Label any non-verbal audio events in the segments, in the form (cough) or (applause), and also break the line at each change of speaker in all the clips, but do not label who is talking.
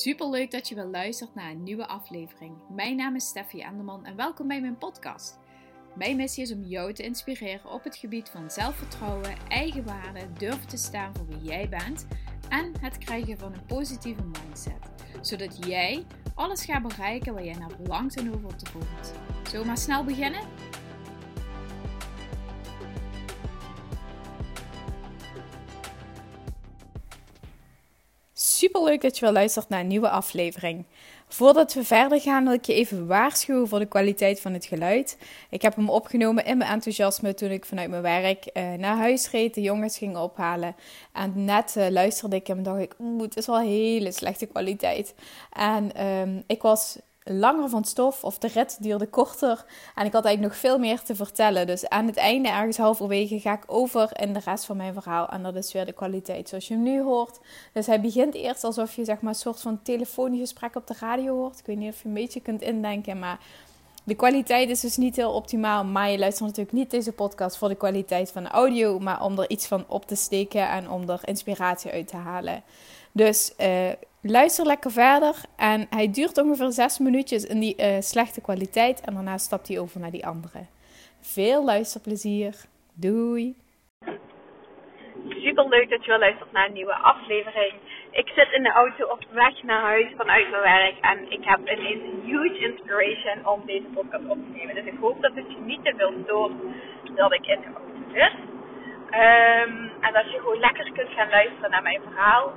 Super leuk dat je weer luistert naar een nieuwe aflevering. Mijn naam is Steffi Enderman en welkom bij mijn podcast. Mijn missie is om jou te inspireren op het gebied van zelfvertrouwen, eigenwaarde, durven te staan voor wie jij bent en het krijgen van een positieve mindset. Zodat jij alles gaat bereiken waar jij naar verlangt en over te voelt. Zullen we maar snel beginnen? Super leuk dat je weer luistert naar een nieuwe aflevering. Voordat we verder gaan, wil ik je even waarschuwen voor de kwaliteit van het geluid. Ik heb hem opgenomen in mijn enthousiasme toen ik vanuit mijn werk uh, naar huis reed, de jongens ging ophalen. En net uh, luisterde ik hem en dacht ik, oeh, het is wel hele slechte kwaliteit. En um, ik was langer van stof of de rit duurde korter. En ik had eigenlijk nog veel meer te vertellen. Dus aan het einde, ergens halverwege, ga ik over in de rest van mijn verhaal. En dat is weer de kwaliteit zoals je hem nu hoort. Dus hij begint eerst alsof je zeg maar, een soort van telefoongesprek op de radio hoort. Ik weet niet of je een beetje kunt indenken, maar... De kwaliteit is dus niet heel optimaal, maar je luistert natuurlijk niet deze podcast voor de kwaliteit van de audio, maar om er iets van op te steken en om er inspiratie uit te halen. Dus uh, luister lekker verder. En hij duurt ongeveer zes minuutjes in die uh, slechte kwaliteit. En daarna stapt hij over naar die andere. Veel luisterplezier. Doei.
Super leuk dat je wel luistert naar een nieuwe aflevering. Ik zit in de auto op weg naar huis vanuit mijn werk. En ik heb ineens een huge inspiration om deze podcast op te nemen. Dus ik hoop dat het je niet te veel stoort dat ik in de auto zit. Um, en dat je gewoon lekker kunt gaan luisteren naar mijn verhaal.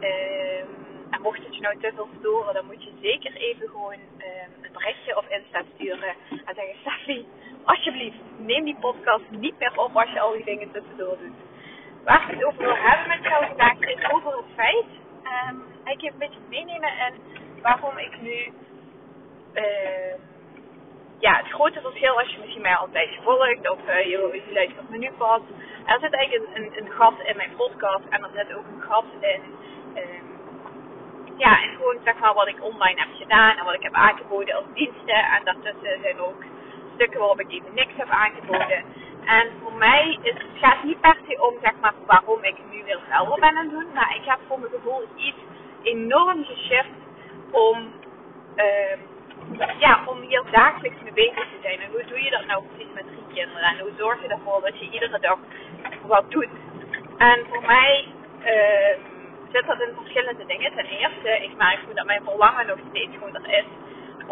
Um, en mocht het je nou te veel storen, dan moet je zeker even gewoon um, een berichtje of Insta sturen. En zeggen, Steffi, alsjeblieft, neem die podcast niet meer op als je al die dingen tussendoor doet. Waar ik het over wil hebben met jou vandaag is over het feit. Ik je een beetje meenemen en waarom ik nu... Uh, ja, het grote verschil als je misschien mij al een tijdje volgt of uh, je, je luistert me nu pas. Er zit eigenlijk een, een, een gat in mijn podcast en er zit ook een gat in... Um, ja, en gewoon zeg maar wat ik online heb gedaan en wat ik heb aangeboden als diensten. En daartussen zijn ook stukken waarop ik even niks heb aangeboden. En voor mij is het gaat niet per se om zeg maar waarom ik nu weer zelf ben aan doen. Maar ik heb voor mijn gevoel iets enorm geshift om, uh, ja, om hier dagelijks mee bezig te zijn. En hoe doe je dat nou precies met drie kinderen? En hoe zorg je ervoor dat je iedere dag wat doet? En voor mij... Uh, zit dat in verschillende dingen. Ten eerste, ik merk dat mijn verlangen nog steeds gewoon er is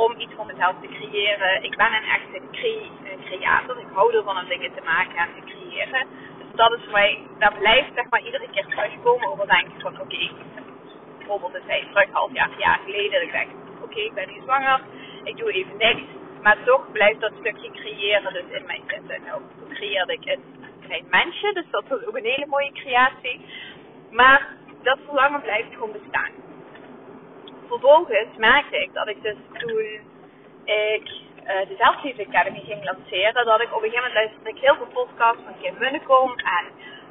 om iets voor mezelf te creëren. Ik ben een echte cre creator. Ik hou ervan om dingen te maken en te creëren. Dus dat is dat blijft zeg maar iedere keer terugkomen over denken van oké, bijvoorbeeld een tijd terug, half jaar, jaar geleden, ik denk oké, ik ben nu zwanger, ik doe even niks. Maar toch blijft dat stukje creëren dus in mij zitten. Nou, creëerde ik een klein mensje, dus dat was ook een hele mooie creatie. Maar dat verlangen blijft gewoon bestaan. Vervolgens merkte ik dat ik dus toen ik uh, de Zelfliefde Academy ging lanceren, dat ik op een gegeven moment luisterde ik heel veel podcasts van Kim Munnekom en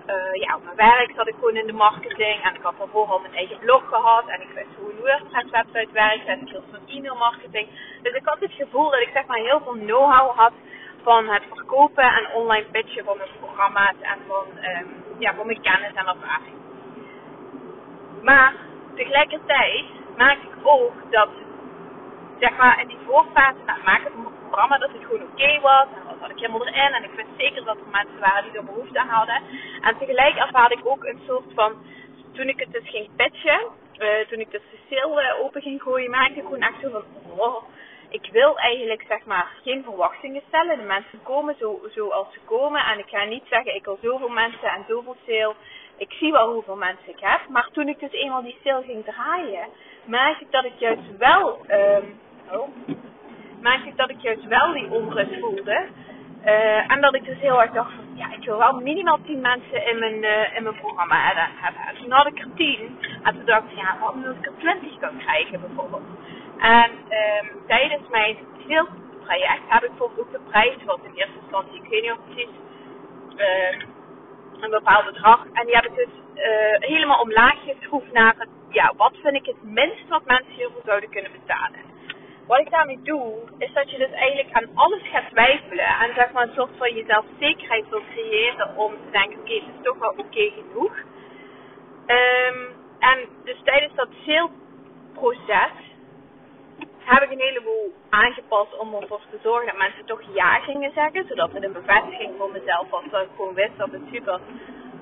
uh, ja, op mijn werk zat ik gewoon in de marketing en ik had daarvoor al mijn eigen blog gehad en ik wist hoe een WordPress website werkt en ik hield van e-mail marketing. Dus ik had het gevoel dat ik zeg maar heel veel know-how had van het verkopen en online pitchen van mijn programma's en van, um, ja, van mijn kennis en ervaring. Maar tegelijkertijd maak ik ook dat, zeg maar, in die voorfase na het maken van het programma, dat het gewoon oké was. En dat had ik helemaal erin. En ik vind zeker dat er mensen waren die er behoefte aan hadden. En tegelijk ervaarde ik ook een soort van, toen ik het dus ging pitchen, uh, toen ik dus de sale uh, open ging gooien, maakte ik gewoon echt zo van, oh, ik wil eigenlijk zeg maar geen verwachtingen stellen. De mensen komen zo, zoals ze komen. En ik ga niet zeggen, ik wil zoveel mensen en zoveel sale ik zie wel hoeveel mensen ik heb. Maar toen ik dus eenmaal die stil ging draaien, merkte ik dat ik juist wel, um, oh, dat ik juist wel die onrust voelde. Uh, en dat ik dus heel erg dacht van, ja, ik wil wel minimaal 10 mensen in mijn, uh, in mijn programma hebben. En toen had ik er 10. En toen dacht ik, ja, wat als ik er 20 kan krijgen bijvoorbeeld. En um, tijdens mijn traject heb ik bijvoorbeeld ook de prijs, wat in eerste instantie, ik weet niet of precies, uh, een bepaald bedrag. En die heb ik dus uh, helemaal omlaag geschroefd naar het, ja, wat vind ik het minst wat mensen hiervoor zouden kunnen betalen. Wat ik daarmee doe, is dat je dus eigenlijk aan alles gaat twijfelen. En zeg maar een soort van jezelf zekerheid wil creëren om te denken, oké, het is toch wel oké genoeg. Um, en dus tijdens dat sale proces heb ik een heleboel aangepast om ervoor te zorgen dat mensen toch ja gingen zeggen. Zodat het een bevestiging voor mezelf was. Dat ik gewoon wist dat het super,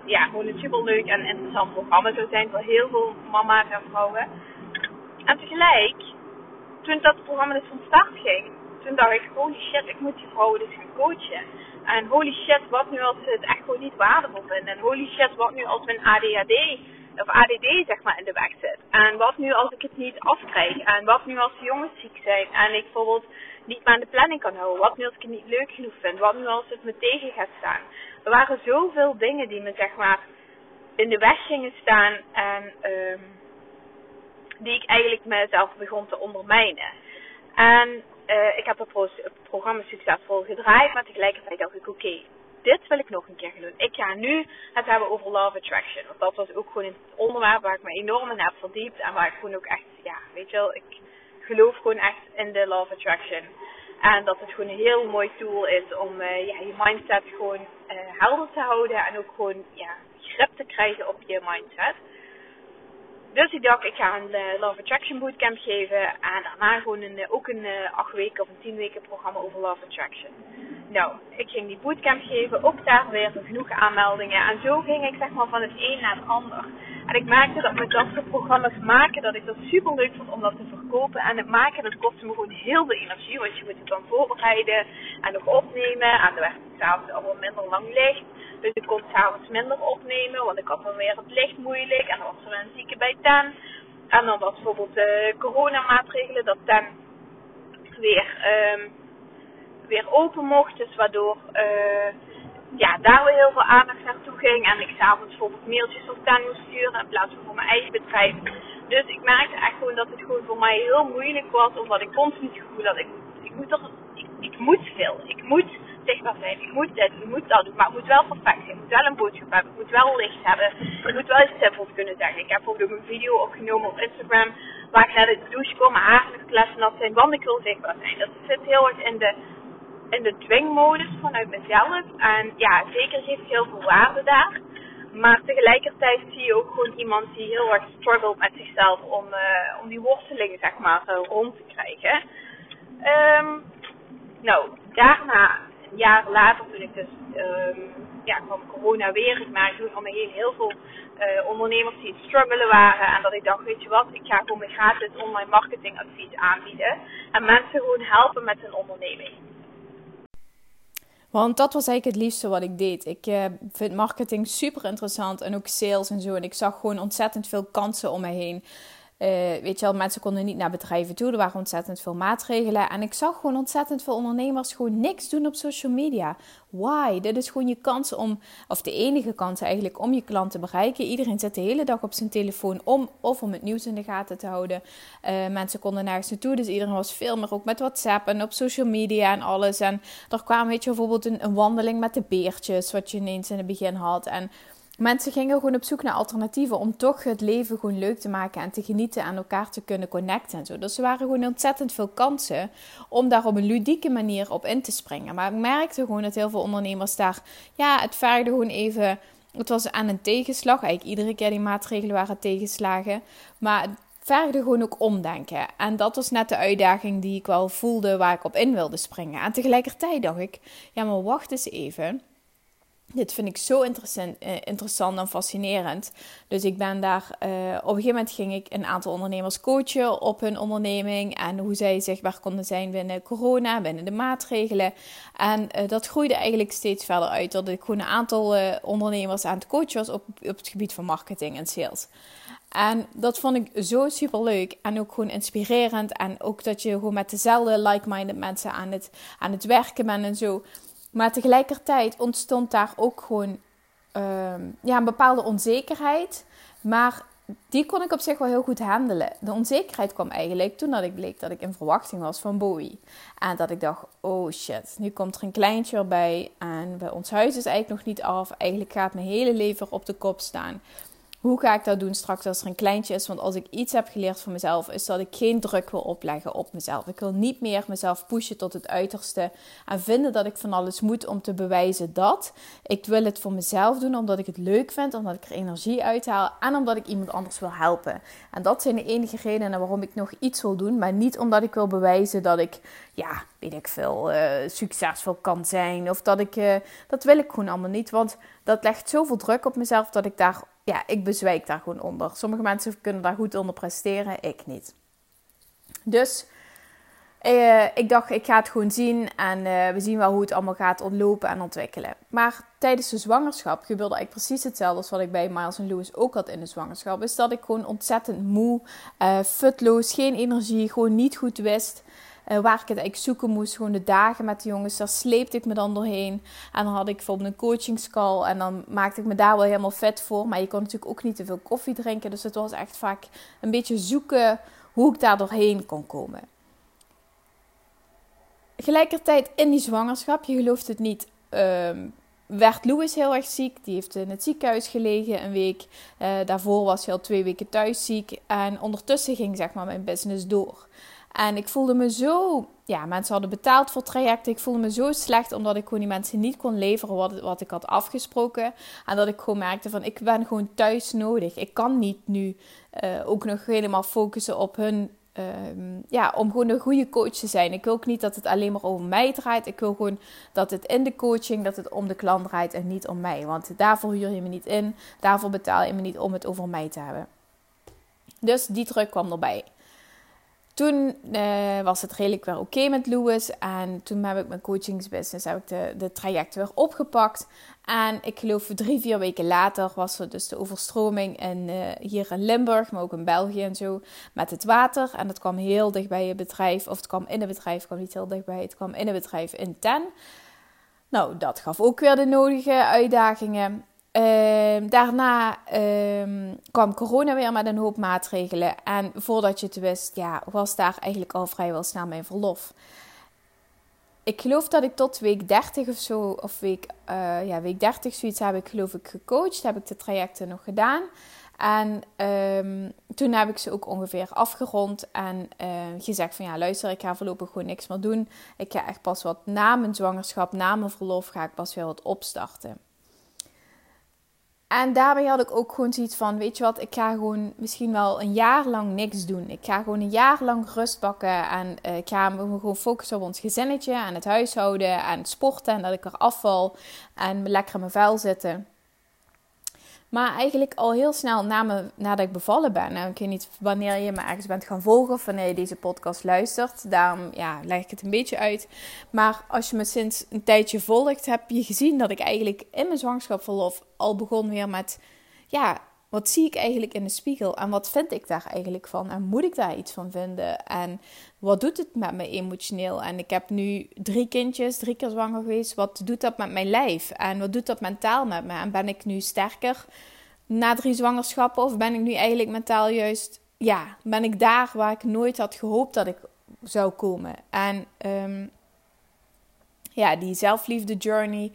ja, gewoon een super leuk en interessant programma zou zijn voor heel veel mama's en vrouwen. En tegelijk, toen dat programma dus van start ging, toen dacht ik, holy shit, ik moet die vrouwen dus gaan coachen. En holy shit, wat nu als ze het echt gewoon niet waardevol vinden. En holy shit, wat nu als mijn ADHD of ADD zeg maar in de weg zit. En wat nu als ik het niet afkrijg? En wat nu als de jongens ziek zijn en ik bijvoorbeeld niet meer aan de planning kan houden? Wat nu als ik het niet leuk genoeg vind? Wat nu als het me tegen gaat staan? Er waren zoveel dingen die me zeg maar in de weg gingen staan en um, die ik eigenlijk mezelf begon te ondermijnen. En uh, ik heb het programma succesvol gedraaid, maar tegelijkertijd dacht ik, oké, dit wil ik nog een keer gaan doen. Ik ga nu het hebben over Love Attraction. Want dat was ook gewoon een onderwerp waar ik me enorm in heb verdiept. En waar ik gewoon ook echt, ja, weet je wel, ik geloof gewoon echt in de Love Attraction. En dat het gewoon een heel mooi tool is om uh, ja, je mindset gewoon helder te houden. En ook gewoon ja, grip te krijgen op je mindset. Dus ik dacht, ik ga een uh, Love Attraction Bootcamp geven. En daarna gewoon een, ook een 8 weken of een 10 weken programma over Love Attraction. Nou, ik ging die bootcamp geven, ook daar weer genoeg aanmeldingen. En zo ging ik zeg maar van het een naar het ander. En ik merkte dat met dat soort programma's maken, dat ik dat super leuk vond om dat te En het maken, dat kostte me gewoon heel veel energie. Want je moet het dan voorbereiden en nog opnemen. En dan werd het s'avonds al wat minder lang licht. Dus ik kon s'avonds minder opnemen, want ik had dan weer het licht moeilijk. En dan was er een zieke bij ten. En dan was bijvoorbeeld de coronamaatregelen, dat ten weer... Um, weer open mocht. Dus waardoor uh, ja, daar weer heel veel aandacht naartoe ging. En ik s'avonds bijvoorbeeld mailtjes voor Stan moest sturen in plaats van voor mijn eigen bedrijf. Dus ik merkte echt gewoon dat het gewoon voor mij heel moeilijk was. Omdat ik continu het gevoel ik, ik moet toch, ik, ik moet veel. Ik moet zichtbaar zijn. Ik moet dit, ik moet dat doen. Maar het moet wel perfect zijn. Ik moet wel een boodschap hebben. Ik moet wel licht hebben. Ik moet wel iets simpels kunnen zeggen. Ik heb bijvoorbeeld ook een video opgenomen op Instagram. Waar ik naar de douche kom, mijn haren nog nat zijn. Want ik wil zichtbaar zijn. Dat zit heel erg in de in de dwingmodus vanuit mezelf. En ja, zeker geeft heel veel waarde daar. Maar tegelijkertijd zie je ook gewoon iemand die heel erg struggelt met zichzelf om, uh, om die worstelingen zeg maar rond te krijgen. Um, nou, daarna, een jaar later, toen ik dus, um, ja, kwam corona weer. Ik merkte om me heel veel uh, ondernemers die het struggelen waren. En dat ik dacht, weet je wat, ik ga gewoon gratis online marketingadvies aanbieden. En mensen gewoon helpen met hun onderneming.
Want dat was eigenlijk het liefste wat ik deed. Ik uh, vind marketing super interessant en ook sales en zo. En ik zag gewoon ontzettend veel kansen om me heen. Uh, weet je wel, mensen konden niet naar bedrijven toe. Er waren ontzettend veel maatregelen. En ik zag gewoon ontzettend veel ondernemers gewoon niks doen op social media. Why? Dit is gewoon je kans om, of de enige kans eigenlijk, om je klant te bereiken. Iedereen zit de hele dag op zijn telefoon om, of om het nieuws in de gaten te houden. Uh, mensen konden nergens naartoe, dus iedereen was veel meer ook met WhatsApp en op social media en alles. En er kwam, weet je, bijvoorbeeld een, een wandeling met de beertjes, wat je ineens in het begin had. En Mensen gingen gewoon op zoek naar alternatieven om toch het leven gewoon leuk te maken en te genieten en elkaar te kunnen connecten en zo. Dus er waren gewoon ontzettend veel kansen om daar op een ludieke manier op in te springen. Maar ik merkte gewoon dat heel veel ondernemers daar, ja, het vergde gewoon even. Het was aan een tegenslag. Eigenlijk iedere keer die maatregelen waren tegenslagen. Maar het vergde gewoon ook omdenken. En dat was net de uitdaging die ik wel voelde waar ik op in wilde springen. En tegelijkertijd dacht ik, ja, maar wacht eens even dit vind ik zo interessant, eh, interessant en fascinerend. Dus ik ben daar. Uh, op een gegeven moment ging ik een aantal ondernemers coachen op hun onderneming. En hoe zij zichtbaar konden zijn binnen corona, binnen de maatregelen. En uh, dat groeide eigenlijk steeds verder uit. Dat ik gewoon een aantal ondernemers aan het coachen was op, op het gebied van marketing en sales. En dat vond ik zo super leuk en ook gewoon inspirerend. En ook dat je gewoon met dezelfde like-minded mensen aan het, aan het werken bent en zo. Maar tegelijkertijd ontstond daar ook gewoon ehm, ja, een bepaalde onzekerheid. Maar die kon ik op zich wel heel goed handelen. De onzekerheid kwam eigenlijk toen dat ik bleek dat ik in verwachting was van Bowie. En dat ik dacht, oh shit, nu komt er een kleintje erbij. En bij ons huis is eigenlijk nog niet af. Eigenlijk gaat mijn hele leven op de kop staan. Hoe ga ik dat doen straks als er een kleintje is? Want als ik iets heb geleerd van mezelf, is dat ik geen druk wil opleggen op mezelf. Ik wil niet meer mezelf pushen tot het uiterste en vinden dat ik van alles moet om te bewijzen dat. Ik wil het voor mezelf doen omdat ik het leuk vind, omdat ik er energie uithaal en omdat ik iemand anders wil helpen. En dat zijn de enige redenen waarom ik nog iets wil doen, maar niet omdat ik wil bewijzen dat ik, ja, weet ik veel, uh, succesvol kan zijn. Of dat ik, uh, dat wil ik gewoon allemaal niet, want dat legt zoveel druk op mezelf dat ik daar ja, ik bezwijk daar gewoon onder. Sommige mensen kunnen daar goed onder presteren, ik niet. Dus uh, ik dacht, ik ga het gewoon zien en uh, we zien wel hoe het allemaal gaat ontlopen en ontwikkelen. Maar tijdens de zwangerschap gebeurde eigenlijk precies hetzelfde als wat ik bij Miles en Lewis ook had in de zwangerschap. Is dat ik gewoon ontzettend moe, uh, futloos, geen energie, gewoon niet goed wist uh, waar ik het eigenlijk zoeken moest. Gewoon de dagen met de jongens, daar sleepte ik me dan doorheen. En dan had ik bijvoorbeeld een coachingscall en dan maakte ik me daar wel helemaal vet voor. Maar je kon natuurlijk ook niet te veel koffie drinken. Dus het was echt vaak een beetje zoeken hoe ik daar doorheen kon komen. Gelijkertijd in die zwangerschap, je gelooft het niet, um, werd Louis heel erg ziek. Die heeft in het ziekenhuis gelegen een week. Uh, daarvoor was hij al twee weken thuis ziek. En ondertussen ging zeg maar mijn business door. En ik voelde me zo. Ja, mensen hadden betaald voor trajecten. Ik voelde me zo slecht omdat ik gewoon die mensen niet kon leveren wat, wat ik had afgesproken. En dat ik gewoon merkte van ik ben gewoon thuis nodig. Ik kan niet nu uh, ook nog helemaal focussen op hun. Um, ja, om gewoon een goede coach te zijn. Ik wil ook niet dat het alleen maar over mij draait. Ik wil gewoon dat het in de coaching, dat het om de klant draait en niet om mij. Want daarvoor huur je me niet in. Daarvoor betaal je me niet om het over mij te hebben. Dus die druk kwam erbij. Toen uh, was het redelijk weer oké met Louis. En toen heb ik mijn coachingsbusiness, heb ik de, de traject weer opgepakt. En ik geloof drie, vier weken later was er dus de overstroming in, uh, hier in Limburg, maar ook in België en zo, met het water. En dat kwam heel dicht bij het bedrijf, of het kwam in het bedrijf, kwam niet heel dichtbij, het kwam in het bedrijf in Ten. Nou, dat gaf ook weer de nodige uitdagingen. Uh, daarna uh, kwam corona weer met een hoop maatregelen. En voordat je het wist, ja, was daar eigenlijk al vrijwel snel mijn verlof. Ik geloof dat ik tot week 30 of zo, of week, uh, ja, week 30 zoiets heb ik geloof ik gecoacht. Heb ik de trajecten nog gedaan. En um, toen heb ik ze ook ongeveer afgerond en uh, gezegd van ja, luister, ik ga voorlopig gewoon niks meer doen. Ik ga echt pas wat na mijn zwangerschap, na mijn verlof, ga ik pas weer wat opstarten. En daarbij had ik ook gewoon zoiets van: weet je wat, ik ga gewoon misschien wel een jaar lang niks doen. Ik ga gewoon een jaar lang rust pakken. En uh, ik ga me gewoon focussen op ons gezinnetje en het huishouden en het sporten. En dat ik er afval en lekker in mijn vuil zitten. Maar eigenlijk al heel snel na nadat ik bevallen ben. Nou, ik weet niet wanneer je me ergens bent gaan volgen of wanneer je deze podcast luistert. Daarom ja, leg ik het een beetje uit. Maar als je me sinds een tijdje volgt, heb je gezien dat ik eigenlijk in mijn zwangerschapsverlof al begon weer met... Ja, wat zie ik eigenlijk in de spiegel en wat vind ik daar eigenlijk van? En moet ik daar iets van vinden? En wat doet het met me emotioneel? En ik heb nu drie kindjes, drie keer zwanger geweest, wat doet dat met mijn lijf? En wat doet dat mentaal met me? En ben ik nu sterker na drie zwangerschappen? Of ben ik nu eigenlijk mentaal juist, ja, ben ik daar waar ik nooit had gehoopt dat ik zou komen? En um, ja, die zelfliefde journey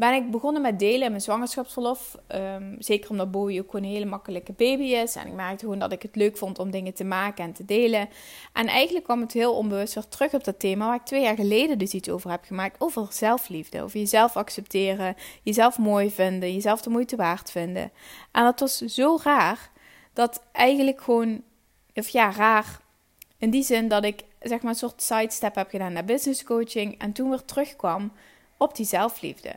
ben ik begonnen met delen in mijn zwangerschapsverlof. Um, zeker omdat Bowie ook gewoon een hele makkelijke baby is. En ik merkte gewoon dat ik het leuk vond om dingen te maken en te delen. En eigenlijk kwam het heel onbewust weer terug op dat thema waar ik twee jaar geleden dus iets over heb gemaakt. Over zelfliefde, over jezelf accepteren, jezelf mooi vinden, jezelf de moeite waard vinden. En dat was zo raar, dat eigenlijk gewoon, of ja, raar in die zin dat ik zeg maar een soort sidestep heb gedaan naar business coaching. En toen weer terugkwam op die zelfliefde.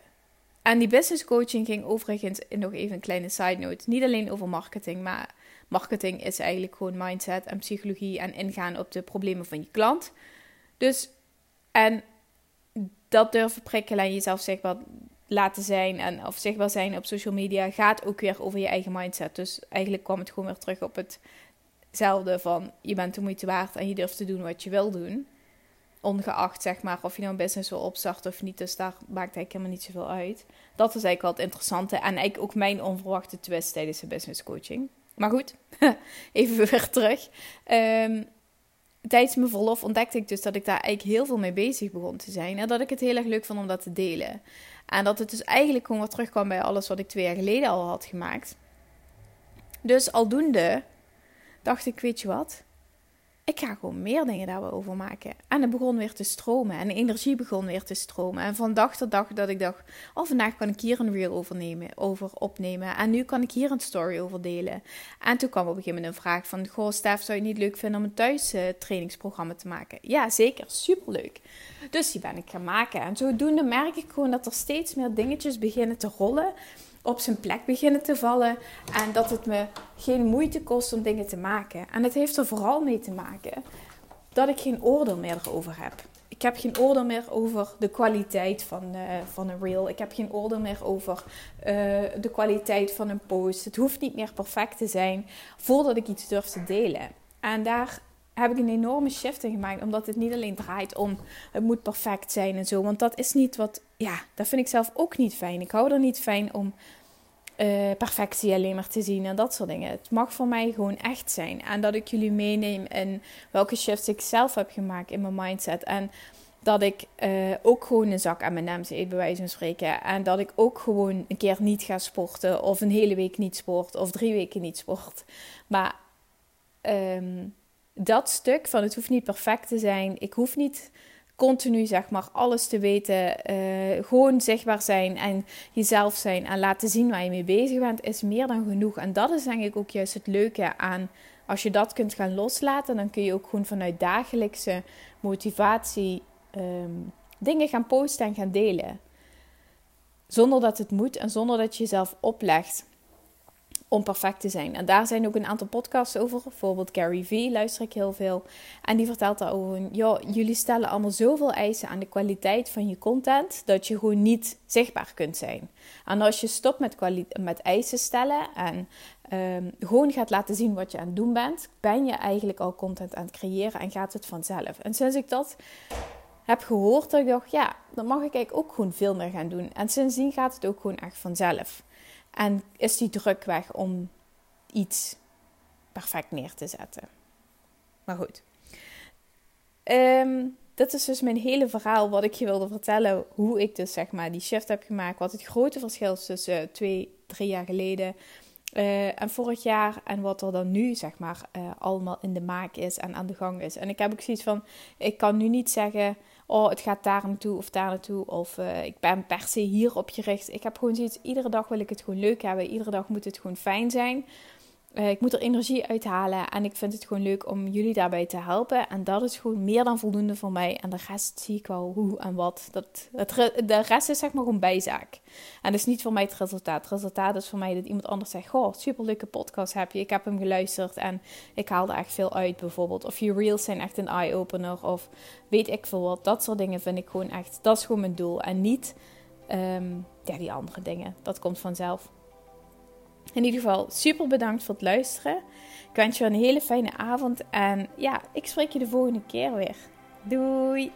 En die business coaching ging overigens, nog even een kleine side note, niet alleen over marketing, maar marketing is eigenlijk gewoon mindset en psychologie en ingaan op de problemen van je klant. Dus, en dat durven prikkelen en jezelf zichtbaar laten zijn en of zichtbaar zijn op social media gaat ook weer over je eigen mindset. Dus eigenlijk kwam het gewoon weer terug op hetzelfde van je bent de moeite waard en je durft te doen wat je wil doen ongeacht zeg maar of je nou een business wil opstarten of niet. Dus daar maakt eigenlijk helemaal niet zoveel uit. Dat is eigenlijk het interessante en eigenlijk ook mijn onverwachte twist tijdens de business coaching. Maar goed, (laughs) even weer terug. Um, tijdens mijn verlof ontdekte ik dus dat ik daar eigenlijk heel veel mee bezig begon te zijn. En dat ik het heel erg leuk vond om dat te delen. En dat het dus eigenlijk gewoon weer terugkwam bij alles wat ik twee jaar geleden al had gemaakt. Dus aldoende dacht ik, weet je wat? Ik ga gewoon meer dingen daarover maken. En het begon weer te stromen. En de energie begon weer te stromen. En van dag tot dag dat ik dacht, oh vandaag kan ik hier een reel over, nemen, over opnemen. En nu kan ik hier een story over delen. En toen kwam op moment een vraag van, goh Stef, zou je het niet leuk vinden om een thuis uh, trainingsprogramma te maken? Ja, zeker. Superleuk. Dus die ben ik gaan maken. En zodoende merk ik gewoon dat er steeds meer dingetjes beginnen te rollen op zijn plek beginnen te vallen. En dat het me geen moeite kost om dingen te maken. En het heeft er vooral mee te maken dat ik geen oordeel meer erover heb. Ik heb geen oordeel meer over de kwaliteit van, uh, van een reel. Ik heb geen oordeel meer over uh, de kwaliteit van een post. Het hoeft niet meer perfect te zijn voordat ik iets durf te delen. En daar heb ik een enorme shift in gemaakt. Omdat het niet alleen draait om het moet perfect zijn en zo. Want dat is niet wat. Ja, dat vind ik zelf ook niet fijn. Ik hou er niet fijn om uh, perfectie alleen maar te zien en dat soort dingen. Het mag voor mij gewoon echt zijn. En dat ik jullie meeneem in welke shifts ik zelf heb gemaakt in mijn mindset. En dat ik uh, ook gewoon een zak aan mijn naam eet, bij wijze van spreken. En dat ik ook gewoon een keer niet ga sporten. Of een hele week niet sport. Of drie weken niet sport. Maar um, dat stuk van het hoeft niet perfect te zijn. Ik hoef niet continu zeg maar alles te weten. Uh, gewoon zichtbaar zijn en jezelf zijn en laten zien waar je mee bezig bent is meer dan genoeg. En dat is denk ik ook juist het leuke aan als je dat kunt gaan loslaten, dan kun je ook gewoon vanuit dagelijkse motivatie um, dingen gaan posten en gaan delen. Zonder dat het moet en zonder dat je jezelf oplegt om perfect te zijn. En daar zijn ook een aantal podcasts over. Bijvoorbeeld Gary Vee luister ik heel veel. En die vertelt daarover, ja, jullie stellen allemaal zoveel eisen aan de kwaliteit van je content, dat je gewoon niet zichtbaar kunt zijn. En als je stopt met, met eisen stellen en um, gewoon gaat laten zien wat je aan het doen bent, ben je eigenlijk al content aan het creëren en gaat het vanzelf. En sinds ik dat heb gehoord, dat ik dacht, ja, dan mag ik eigenlijk ook gewoon veel meer gaan doen. En sindsdien gaat het ook gewoon echt vanzelf. En is die druk weg om iets perfect neer te zetten. Maar goed. Um, dit is dus mijn hele verhaal wat ik je wilde vertellen. Hoe ik dus zeg maar die shift heb gemaakt. Wat het grote verschil is tussen uh, twee, drie jaar geleden uh, en vorig jaar. En wat er dan nu zeg maar uh, allemaal in de maak is en aan de gang is. En ik heb ook zoiets van, ik kan nu niet zeggen oh, het gaat daar naartoe of daar naartoe. Of uh, ik ben per se hierop gericht. Ik heb gewoon zoiets, iedere dag wil ik het gewoon leuk hebben. Iedere dag moet het gewoon fijn zijn. Uh, ik moet er energie uithalen en ik vind het gewoon leuk om jullie daarbij te helpen. En dat is gewoon meer dan voldoende voor mij. En de rest zie ik wel hoe en wat. Dat, de rest is zeg maar gewoon bijzaak. En dat is niet voor mij het resultaat. Het resultaat is voor mij dat iemand anders zegt: Goh, superleuke podcast heb je. Ik heb hem geluisterd en ik haal er echt veel uit, bijvoorbeeld. Of je reels zijn echt een eye-opener. Of weet ik veel wat. Dat soort dingen vind ik gewoon echt. Dat is gewoon mijn doel. En niet um, ja, die andere dingen. Dat komt vanzelf. In ieder geval super bedankt voor het luisteren. Ik wens je een hele fijne avond en ja, ik spreek je de volgende keer weer. Doei!